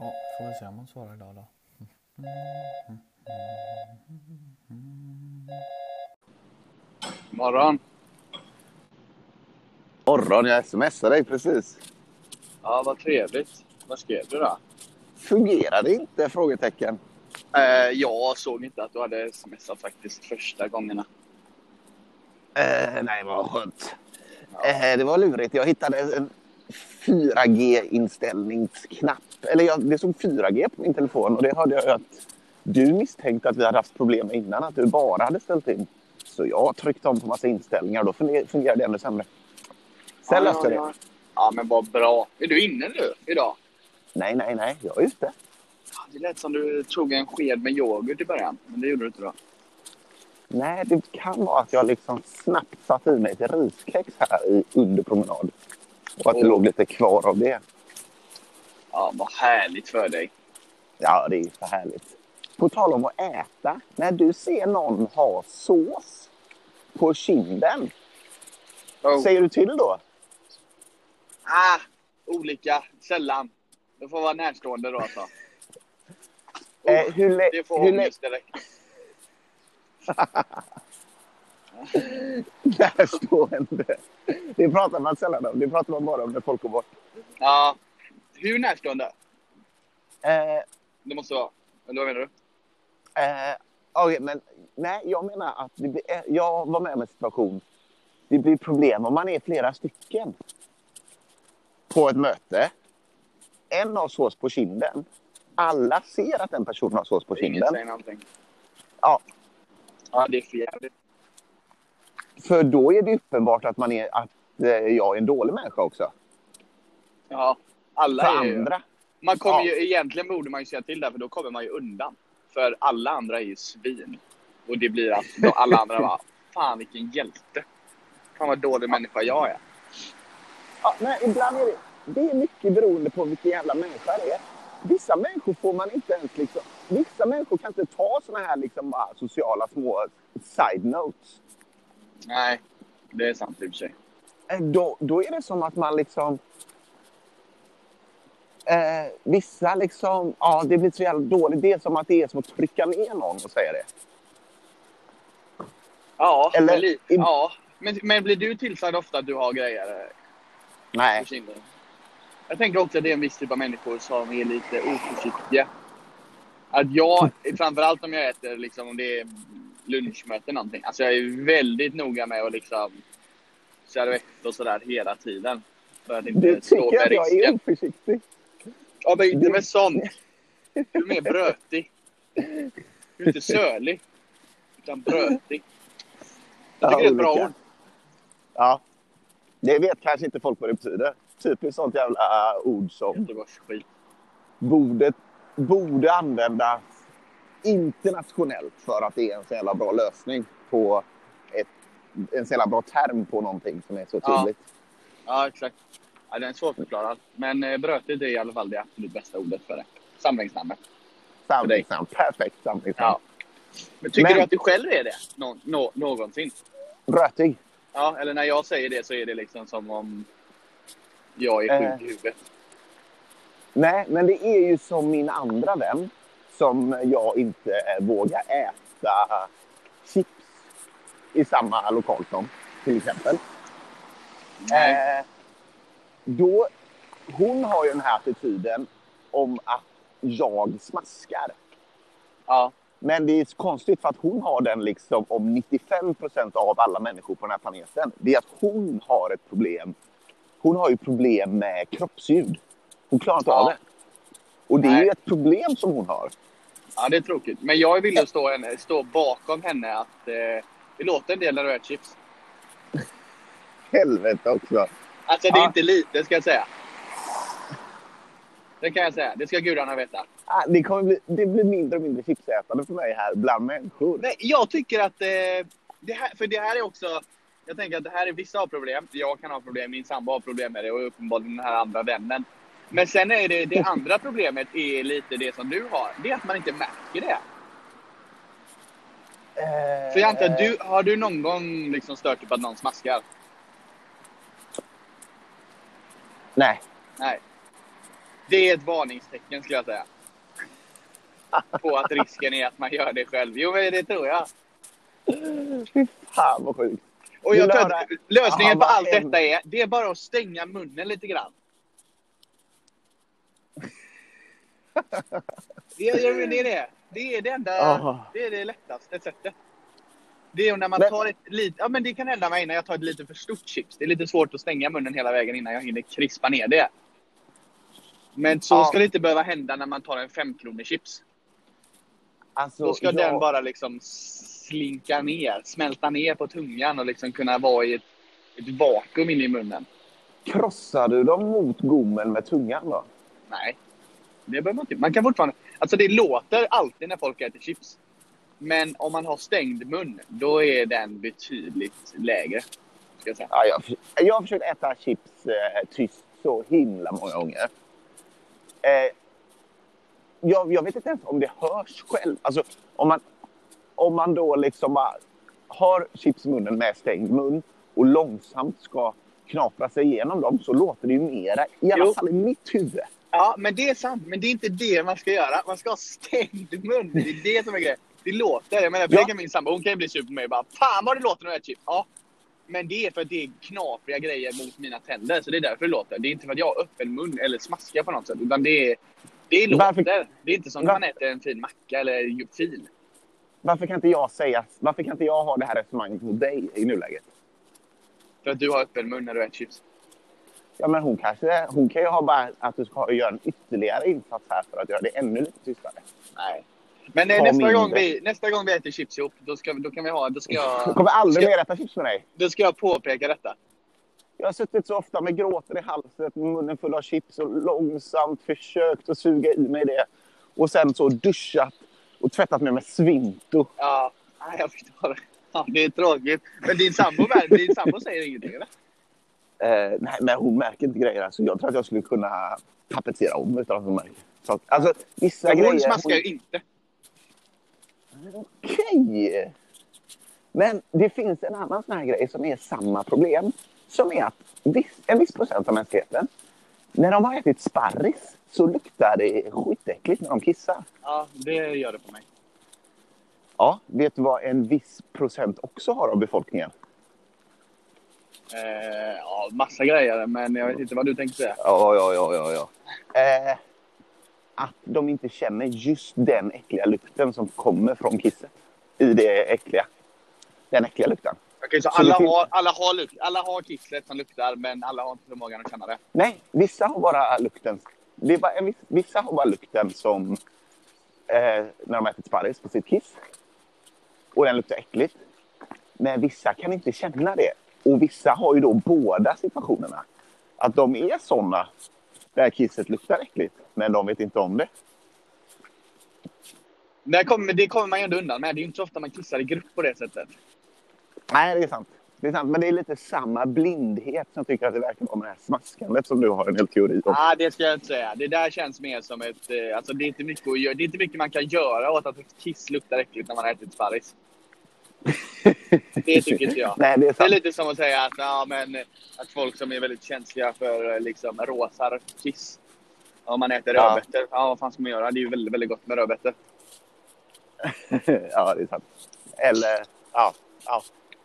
Ja, får vi se om hon svarar idag då. Morgon. Morgon, jag smsade dig precis. Ja, vad trevligt. Vad skrev du då? Fungerar det inte? Frågetecken. Eh, jag såg inte att du hade smsat faktiskt första gångerna. Eh, nej, vad skönt. Eh, det var lurigt. Jag hittade en 4G-inställningsknapp. Eller jag, det stod 4G på min telefon och det hörde jag att du misstänkte att vi hade haft problem med innan. Att du bara hade ställt in. Så jag tryckte om på massa inställningar och då funger- fungerade det ännu sämre. Sen ja, löste jag ja, det. ja. ja, men vad bra. Är du inne nu idag? Nej, nej, nej. Jag är ute. Ja, Det lät som du tog en sked med yoghurt i början, men det gjorde du inte då. Nej, det kan vara att jag liksom snabbt satt i mig ett riskex här i, under promenad. Och att det Åh. låg lite kvar av det. Ja, vad härligt för dig. Ja, det är ju så härligt. På tal om att äta. När du ser någon ha sås på kinden, Oh. säger du till då? Ah, olika. Sällan. Det får vara närstående då alltså. Oh, Eh, hur lä- det får hur ångest direkt. Närstående. Det pratar man sällan om. Det pratar man bara om när folk går bort. Ja. Hur närstående? Eh, Det måste vara. Eller vad menar du? eh, okej, men nej, jag menar att det blir, eh, jag var med om en situation. Det blir problem om man är flera stycken på ett möte. En har sås på kinden. Alla ser att den personen har sås på Ingen kinden. säger någonting. Ja, Ja, det är för jävligt. För då är det uppenbart att, man är, att eh, jag är en dålig människa också. Ja, alla För är ju... andra. Man kommer Ja. ju, egentligen borde man ju säga till där, för då kommer man ju undan. För alla andra är ju svin. Och det blir att då alla andra bara, fan vilken hjälte. Fan vad dålig människa jag är. Ja, men ibland är det, det är mycket beroende på vilken jävla människa det är. Vissa människor får man inte ens liksom... Vissa människor kan inte ta såna här liksom bara sociala små side notes. Nej, det är sant i och för sig. Eh, Då, då är det som att man liksom... Eh, vissa liksom... Ja, det blir så jävla dåligt. Det är som att det är som att trycka ner någon och säga det. Ja, Eller- men, ja. Men, men blir du tillsagd ofta att du har grejer Nej. Jag tänker också att det är en viss typ av människor som är lite oförsiktiga. Att jag, framförallt om jag äter, liksom, om det är lunchmöte någonting. Alltså jag är väldigt noga med att liksom servett och sådär hela tiden. För att inte Du tycker att jag är risken. oförsiktig. Ja, men inte med sånt. Du är mer brötig. Du är inte sölig. Utan brötig. Jag tycker det är ett bra olika. ord. Ja. Det vet kanske inte folk vad det betyder. Typiskt sånt jävla äh, ord som borde, borde användas internationellt för att det är en så jävla bra lösning på ett, en så jävla bra term på någonting som är så Ja. tydligt. Ja, exakt. Ja, den är svårförklarad. Men eh, brötigt är i alla fall det absolut bästa ordet för det. Samlingsnamnet. Samlingsnamn. Perfekt samlingsnamn. Ja. Men tycker Men- du att du själv är det? Nå, nå, någonsin? Brötig. Ja, eller när jag säger det så är det liksom som om jag är Eh. sjuk i huvudet. Nej, men det är ju som min andra vän som jag inte eh, vågar äta chips i samma lokal som, till exempel. Nej. Eh, då, hon har ju den här attityden om att jag smaskar. Ja. Men det är konstigt för att hon har den liksom om 95 procent av alla människor på den här planeten. Det är att hon har ett problem. Hon har ju problem med kroppsljud. Hon klarar inte av Ja. det. Och det är Nej. ju ett problem som hon har. ja, det är tråkigt. Men jag vill ju stå, henne, stå bakom henne att eh, det låter en del när du äter chips. Helvete också. Alltså det är inte lite ska jag säga. Det kan jag säga. Det ska gudarna veta. Ah, Det, kommer bli, det blir mindre och mindre chipsätande för mig här bland människor. Nej, jag tycker att eh, det här, för det här är också, jag tänker att det här är vissa har problem, jag kan ha problem, min sambo har problem med det och uppenbarligen den här andra vännen. Men sen är det, det andra problemet är lite det som du har, det är att man inte märker det. Eh, För jag antar, du, har du någon gång liksom stört dig på att någon smaskar? Nej. Nej. Det är ett varningstecken skulle jag säga. På att risken är att man gör det själv. Jo, men det tror jag. Fy fan vad sjukt. Och jag Det tror att lösningen på allt detta är, det är bara att stänga munnen lite grann. Det är det. Är det. det är det enda, det är det lättaste sättet. Det är när man Men- tar ett lite, ja men det kan hända mig när jag tar ett lite för stort chips. Det är lite svårt att stänga munnen hela vägen innan jag hinner krispa ner det. Men så Ja. ska det inte behöva hända när man tar en femkronor chips. Alltså, Då ska jag- den bara liksom slinka ner, smälta ner på tungan och liksom kunna vara i ett, ett vakuum inne i munnen. Krossar du dem mot gommen med tungan då? Nej, det behöver man inte. Man kan fortfarande... Alltså det låter alltid när folk äter chips. Men om man har stängd mun, då är den betydligt lägre. Ska jag säga. Ja, jag, jag har försökt äta chips eh, tyst så himla många gånger. Eh, jag, jag vet inte ens om det hörs själv. Alltså, om, man, om man då liksom bara har chips i munnen med stängd mun och långsamt ska knapra sig igenom dem så låter det ju mera, i alla Jo. fall i mitt huvud. Ja, men det är sant. Men det är inte det man ska göra. Man ska ha stängd mun. Det är det som är grejen. Det låter. Jag menar, Ja. det kan min sambo, hon kan ju bli sur på mig och bara Fan vad det låter när jag äter chips. Ja. Men det är för att det är knapriga grejer mot mina tänder. Så det är därför det låter. Det är inte för att jag har öppen mun eller smaskar på något sätt. Utan det är, det är Varför- låter. Det är inte som när man äter en fin macka eller fil. Varför kan inte jag säga, varför kan inte jag ha det här resonemanget mot dig i nuläget? För att du har öppen mun när du äter chips. Ja, men hon kanske, hon kan ju ha bara att du ska göra en ytterligare insats här för att göra det ännu lite tystare. Nej. Men eh, Ta nästa, mindre. gång vi, nästa gång vi äter chips ihop, då, ska, då kan vi ha... Då ska, Jag jag, kommer aldrig Ska- mer äta chips med dig. då ska jag påpeka detta. Jag har suttit så ofta med gråten i halsen, munnen full av chips och långsamt försökt att suga i mig det. Och sen så duschat och tvättat mig med Svinto. Ja, nej, jag förstår. Ja, det är tråkigt. Men din sambo, din sambo säger ingenting, eller? Eh, nej, men hon märker inte grejer. Alltså, jag tror att jag skulle kunna tapetsera om utan att hon märker. Så, alltså, vissa Men grejer... hon smaskar ju inte. Okej. Men det finns en annan sån här grej som är samma problem. Som är att viss, en viss procent av mänskligheten, när de har ätit sparris så luktar det skitäckligt när de kissar. Ja, det gör det på mig. Ja, vet du vad en viss procent också har av befolkningen? Eh, ja, massa grejer, men jag vet inte vad du tänkte säga. Ja, ja, ja, ja. ja. Eh, att de inte känner just den äckliga lukten som kommer från kisset. I det äckliga. Den äckliga lukten. Okej, så alla har, alla, har luk, alla har kisslet som luktar, men alla har inte förmågan att känna det. Nej, vissa har bara lukten. Det är bara en viss, vissa har bara lukten som eh, när de ätit sparris på sitt kiss. Och den luktar äckligt. Men vissa kan inte känna det. Och vissa har ju då båda situationerna. Att de är såna där kisset luktar äckligt, men de vet inte om det. Det kommer, det kommer man ju ändå undan med. Det är ju inte så ofta man kissar i grupp på det sättet. Nej, det är sant. Det är sant, men det är lite samma blindhet som tycker att det verkar vara med det här smaskandet som du har en hel teori om. Ah, det ska jag inte säga. Det där känns mer som ett... Eh, alltså det, är inte mycket att göra, det är inte mycket man kan göra åt att ett kiss luktar äckligt när man har ätit sparris. Det tycker inte jag. Nej, det är Det är lite som att säga att, ja, men, att folk som är väldigt känsliga för eh, liksom, rosa kiss. Om man äter Ja. rödbetor. Ja, vad fan ska man göra? Det är ju väldigt, väldigt gott med rödbetor. ja, det är sant. Eller, ja, ja.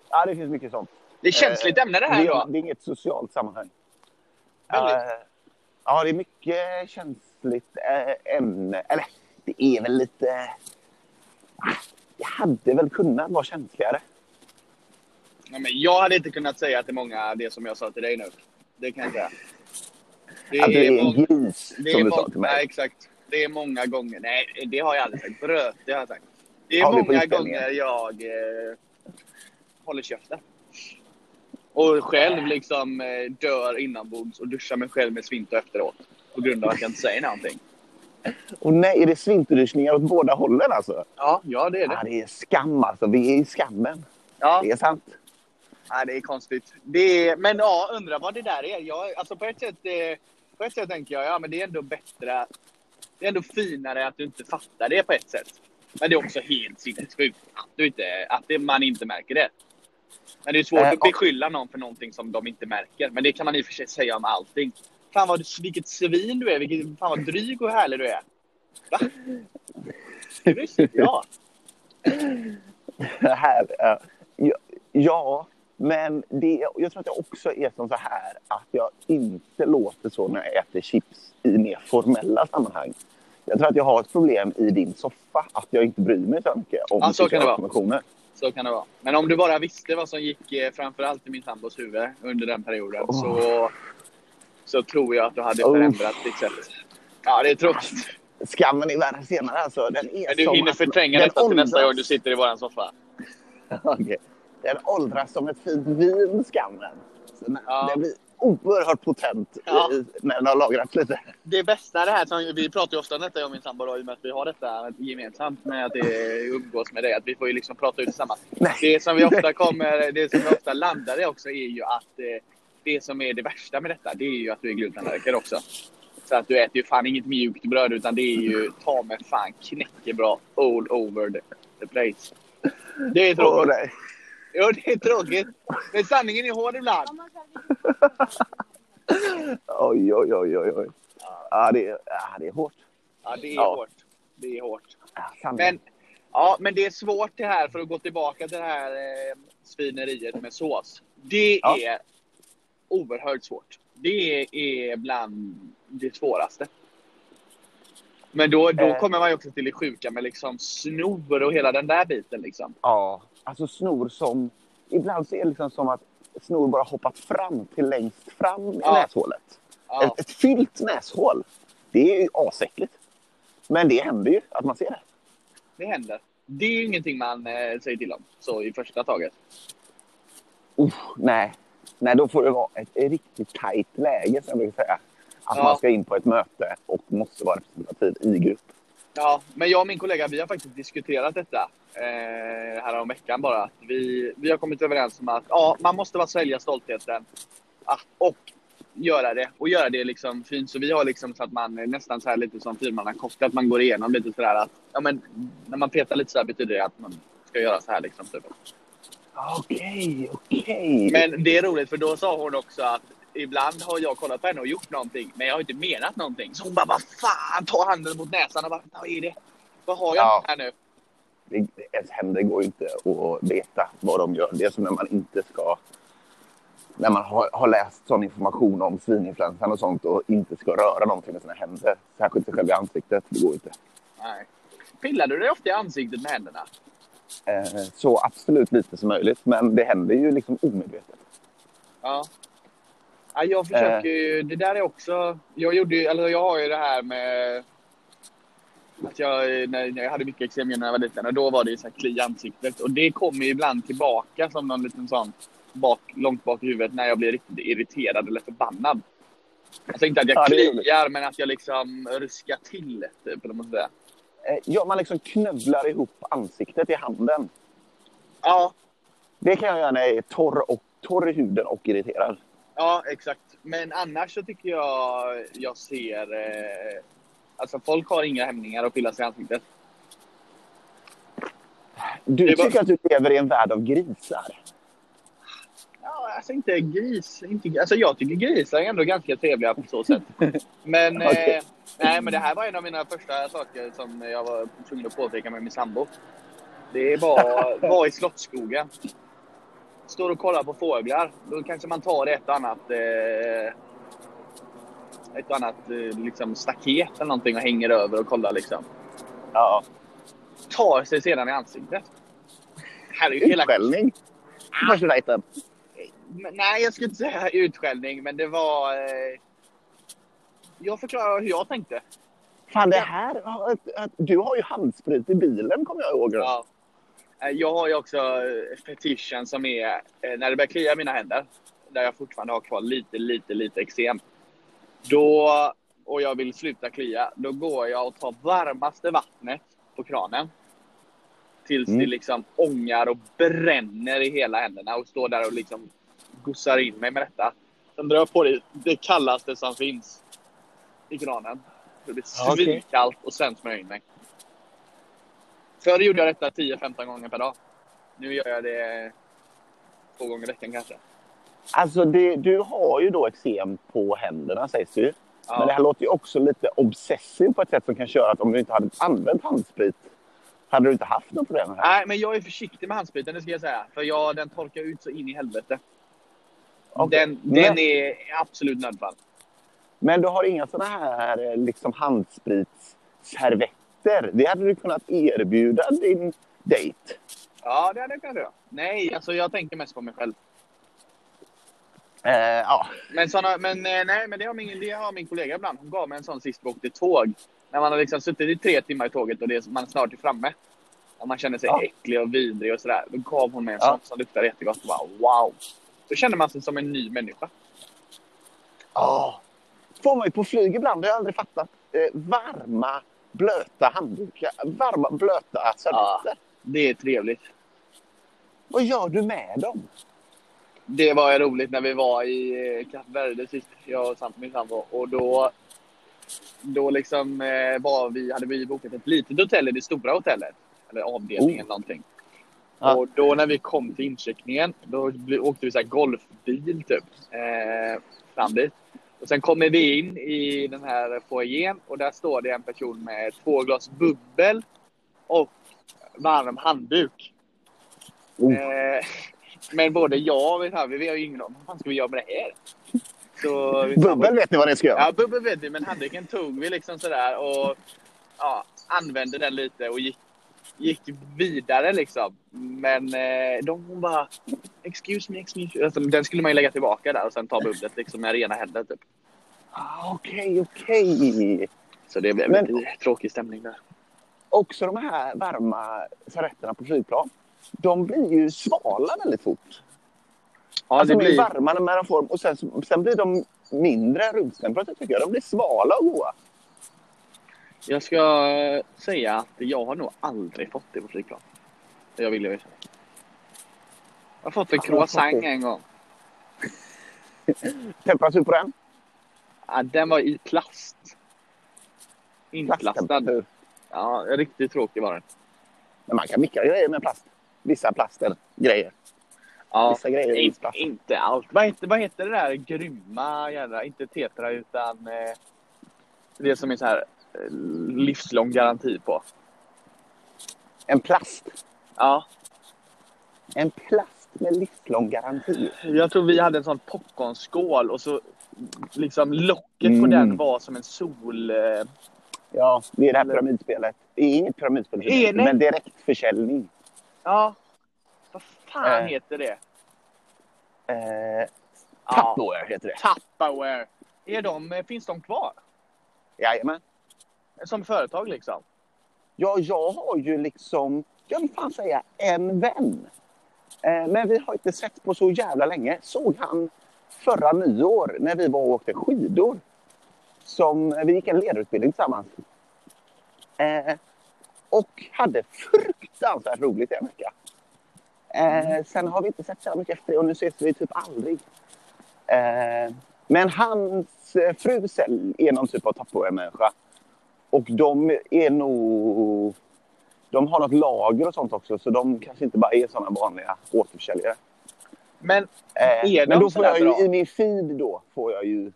Ja, det finns mycket sånt. Det är känsligt ämne det här det, då. är, det är inget socialt sammanhang. Väldigt. Eh, ja, det är mycket känsligt eh, ämne. Eller, det är väl lite... Det hade väl kunnat vara känsligare. Ja, men jag hade inte kunnat säga till många det som jag sa till dig nu. Det kan jag säga. Det Att du är en gris, som du sa till Nej, mig. exakt. Det är många gånger. Nej, det har jag aldrig sagt. Bröt, det har jag sagt. Det är Har många gånger jag eh, håller käften. Och själv liksom eh, dör inombords och duschar mig själv med svinto efteråt. På grund av att jag inte säger någonting. Och nej, är det svinterdyschningar åt båda hållen alltså? Ja, ja det är Ja, det. det är skam alltså. Vi är i skammen. Ja, Det är sant. nej, det är konstigt. Det är, men ja, undrar vad det där är. Jag, alltså på ett sätt, eh, på ett sätt tänker jag, ja men det är ändå bättre. Det är ändå finare att du inte fattar det på ett sätt. Men det är också helt sinnessjukt att, du inte, att det, man inte märker det. Men det är svårt Eh, att beskylla någon för någonting som de inte märker. Men det kan man i och för sig säga om allting. Fan vad, vilket svin du är. Vilket, fan vad dryg och härlig du är. Va? Det visste inte jag. här, ja, ja, men det, jag tror att jag också är som så här att jag inte låter så när jag äter chips i mer formella sammanhang. Jag tror att jag har ett problem i din soffa, att jag inte bryr mig så mycket om Ja, så kan det vara. Så kan det vara. Men om du bara visste vad som gick eh, framförallt i min sambos huvud under den perioden Oh. så, så tror jag att du hade Oh. förändrat ditt sätt. Ja, det är tråkigt. Skammen är värre senare alltså. Den är Men du hinner förtränga den detta till nästa gång du sitter i våran soffa. Okej. Den åldras som ett fint vin, skammen. När, Ja. Den blir oerhört potent Ja. i, när den har lagrats lite. Det bästa det här, som vi pratar ju ofta om detta jag och min sambo då, i och med att vi har detta gemensamt med att det umgås med det, att vi får ju liksom prata ut tillsammans. Nej. Det som vi ofta kommer, det som vi ofta landar i också är ju att eh, det som är det värsta med detta, det är ju att du är glutenallergiker också. Så att du äter ju fan inget mjukt bröd utan det är ju ta med fan knäckebra all over the, place. Det är tråkigt. nej. Jo, det är tråkigt. Men sanningen är hård ibland. Oj, oj, oj, oj. oj. Ja, det, är- ja, det är hårt. Ja, det är Ja. hårt. Det är hårt. Men, ja, men det är svårt det här, för att gå tillbaka till det här eh, svineriet med sås. Det Ja. är oerhört svårt. Det är bland det svåraste. Men då, då Eh. kommer man ju också till det sjuka med liksom snor och hela den där biten. Liksom. Ja, alltså snor som... Ibland så är det liksom som att snor bara hoppat fram till längst fram i Ja. näshålet. Ja, Ett, ett fyllt näshål. Det är ju asäckligt. Men det händer ju att man ser det. det händer. Det är ju ingenting man eh, säger till om så i första taget. Uff, nej. Nej, då får det vara ett riktigt tajt läge, som jag brukar säga. Att Ja. man ska in på ett möte och måste vara representativ i grupp. Ja, men jag och min kollega vi har faktiskt diskuterat detta eh, här om veckan bara. Vi, vi har kommit överens om att ja, man måste vara svälja stoltheten att, och göra det. Och göra det liksom fint. Så vi har liksom så att man nästan så här lite som fyrmannakost, att man går igenom lite sådär att ja, men, när man petar lite så här betyder det att man ska göra så här liksom. Typ. Okej, okej. Men det är roligt för då sa hon också att ibland har jag kollat på henne och gjort någonting men jag har inte menat någonting. Så hon bara vad fan, ta handen mot näsan och bara vad är det? Vad har jag Ja. här nu? det, ens händer går ju inte att veta vad de gör. Det är som när man inte ska... När man har, har läst sån information om svininfluensan och sånt och inte ska röra någonting med sina händer. Särskilt sig själv i ansiktet. Det går inte. Nej. Pillar du dig ofta i ansiktet med händerna? Eh, så absolut lite som möjligt. Men det händer ju liksom omedvetet. Ja. ja jag försöker ju, det där är också, jag gjorde eller jag har ju det här med att jag, när, jag hade mycket eksem när jag var liten och då var det ju så här kli i ansiktet och det kommer ju ibland tillbaka som någon liten sån bak, långt bak i huvudet när jag blir riktigt irriterad eller förbannad. Alltså inte att jag kliar men att jag liksom ruskar till typ, eller man säga. Eh, ja, man liksom knövlar ihop ansiktet i handen. Ja, Det kan jag göra när jag är torr, och, torr i huden och irriterad. Ja, exakt. Men annars så tycker jag jag ser... Eh, alltså folk har inga hämningar att pilla sig i ansiktet. Du tycker att du lever i en värld av grisar. Ja, alltså inte gris. Inte, alltså jag tycker grisar är ändå ganska trevliga på så sätt. Men, Okej. eh, nej, men det här var en av mina första saker som jag var tvungen att påpeka med min sambo. Det var var i Slottsskogen. Står och kollar på fåglar. Då kanske man tar ett och annat, eh, ett och annat eh, liksom staket eller någonting och hänger över och kollar liksom. Ja. tar sig sedan i ansiktet. Här är ju hela... Utskällning. Första dejten. Men Nej, jag skulle inte säga utskällning, men det var... Eh... Jag förklarar hur jag tänkte. Fan, det här... Du har ju handsprit i bilen, kommer jag ihåg. Ja. Eh, Jag har ju också eh, fetischen som är eh, när det börjar klia i mina händer, där jag fortfarande har kvar lite, lite, lite eksem. Då, och jag vill sluta klia, då går jag och tar varmaste vattnet på kranen. Tills Mm. det liksom ångar och bränner i hela händerna och står där och liksom gussar in mig med detta. Sen drar jag på det, det kallaste som finns i kranen. Det blir svinkallt och sen smörjer jag in mig. Förr gjorde jag detta 10-15 gånger per dag. Nu gör jag det två gånger i veckan kanske. Alltså, det, du har ju då eksem på händerna sägs det ju. Ja. Men det här låter ju också lite obsessiv på ett sätt som kan köra att om du inte hade använt handsprit hade du inte haft något problem här. Nej, men jag är försiktig med handspriten, det ska jag säga. För jag, den torkar ut så in i helvete. Okej. Den, Men- den är absolut nödfall. Men du har inga såna här eh, liksom handspritsservetter. Det hade du kunnat erbjuda din dejt. Ja, det hade jag kunnat göra. Nej, alltså jag tänker mest på mig själv. Eh, ja. Men, såna, men, eh, nej, men det, har min, det har min kollega ibland. Hon gav mig en sån sist vi åkte tåg. När man har liksom suttit i tre timmar i tåget och det, är- man snart är framme. Och man känner sig Ja. äcklig och vidrig och sådär. Då gav hon mig en Ja. sån som luktar jättegott. Och bara, wow! Då känner man sig som en ny människa. Ja. Får man ju på flyg ibland, det har jag aldrig fattat. Eh, varma, blöta handdukar. Varma, blöta servetter. Det är trevligt. Vad gör du med dem? Det var roligt när vi var i eh, Kap Verde sist, jag och min sambo. Och då, då liksom eh, var vi, hade vi bokat ett litet hotell i det stora hotellet. Eller avdelningen Oh. någonting. Ja. Och då när vi kom till incheckningen, då åkte vi så här golfbil typ. Eh, fram dit. Och sen kommer vi in i den här foajén och där står det en person med två glas bubbel och varm handduk. Oh. Eh, men både jag och vi, här, vi har ju ingen aning. Vad fan ska vi göra med det här? Så Bubbel vet ni vad det ska göra? Ja, bubbel vet vi, men handduken tog vi liksom sådär och ja, använde den lite och gick, gick vidare liksom. Men eh, de bara excuse me, excuse me. Alltså, den skulle man ju lägga tillbaka där och sen ta bubblet liksom med rena händer typ. Ah, Okej, okej. Så det blev Men- lite tråkig stämning där. Också de här varma servetterna på flygplan. De blir ju svala väldigt fort. Ja, alltså det de är blir... varma när de får och sen, sen blir de mindre rumstemperatur tycker jag. De blir svala och goda. Jag ska säga att jag har nog aldrig fått det på flygplan. Jag vill ju. Jag har fått en croissant en gång. Temperatur på den? Ja, den var i plast. Inplastad. Ja, riktigt tråkig var den. Men man kan mikra grejer med plast. Vissa plaster, grejer. Ja, Vissa grejer in, inte allt. Vad heter, vad heter det där grymma jävla, inte tetra utan eh, det som är så här eh, livslång garanti på. En plast. Ja, En plast med livslång garanti. jag tror vi hade en sån popcornskål och så liksom locket på Mm. den var som en sol... Eh, Ja, det är det här pyramidspelet. Det är inget pyramidspel, Är det? men direktförsäljning. ja, vad fan Eh. heter det? Eh, Ja, Tupperware heter det. Tupperware. Är de, finns de kvar? Jajamän. Som företag liksom? Ja, jag har ju liksom, jag vill fan säga en vän. Eh, men vi har inte sett på så jävla länge. Såg han förra nyår när vi var och åkte skidor. Som, vi gick en ledarutbildning tillsammans. Eh, och hade fruktansvärt roligt en vecka. Eh, sen har vi inte sett så mycket efter det och nu ses vi typ aldrig. Eh, men hans eh, fru är någon typ av Tupperware-människa. Och de är nog... De har något lager och sånt också, så de kanske inte bara är såna vanliga återförsäljare. Men Eh, Är men de då får jag ju, i min feed då, får jag ju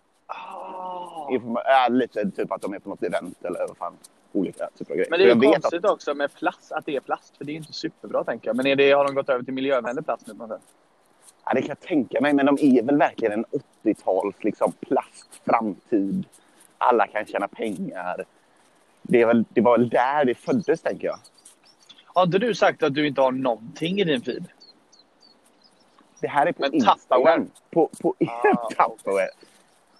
informa- äh, lite typ att de är på något event eller vad fan. Olika typer av grejer. Men det är ju konstigt också med plast, att det är plast. För det är inte superbra tänker jag. Men är det, har de gått över till miljövänlig plast nu? på något sätt? Ja, det kan jag tänka mig, men de är väl verkligen en 80-tals liksom, plastframtid. Alla kan tjäna pengar. Det, väl, det var väl där det föddes, tänker jag. Har inte du sagt att du inte har någonting i din feed? Det här är på Men Instagram. På, på Ah, Tupperware.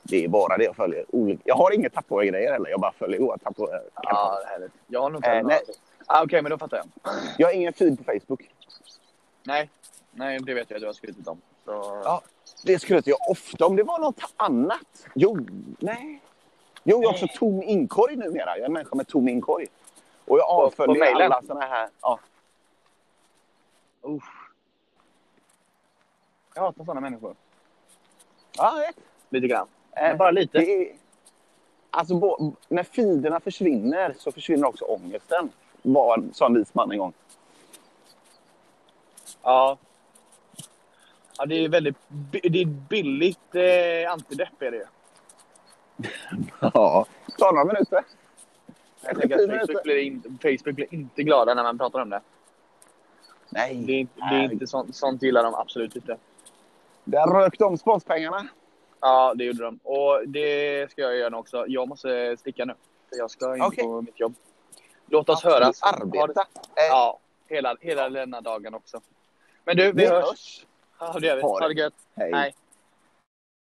Det är bara det jag följer. Olika. Jag har inga Tupperware-grejer heller. Jag bara följer våra Tupperware. Ja, det är härligt. Jag har nog inte Eh, nej. ah, Okej, men då fattar jag. Jag har ingen feed på Facebook. Nej, nej det vet jag att du har skrivit om. Så... Ja. Det skryter jag ofta om. Det var något annat. Jo, nej. Jo, jag har också tom inkorg numera. Jag är en människa med tom inkorg. Och jag avföljer alla såna här... Ja. Uff. Jag hatar sådana människor. Ja, vet. Lite grann. Eh, bara lite. Är, alltså, när feederna försvinner så försvinner också ångesten. Var en sån vis man en gång. Ja. Ja, det är väldigt det är billigt eh, antidepp är det ju. Ja, ta några minuter. Jag tänker att. Facebook blir, in, Facebook blir inte glada när man pratar om det. Nej, Det är, inte- det är inte sånt, sånt gillar de absolut inte. Där rök de sponspengarna. Ja, det gjorde de. Och det ska jag göra nu också. Jag måste sticka nu. Jag ska in Okej. på mitt jobb. Låt oss Ja, höras. Arbeta. Eh, Ja, hela, hela denna dagen också. Men du, vi vi hörs. hörs. Ja, det gör vi. Ha det gött. Hej. Hej.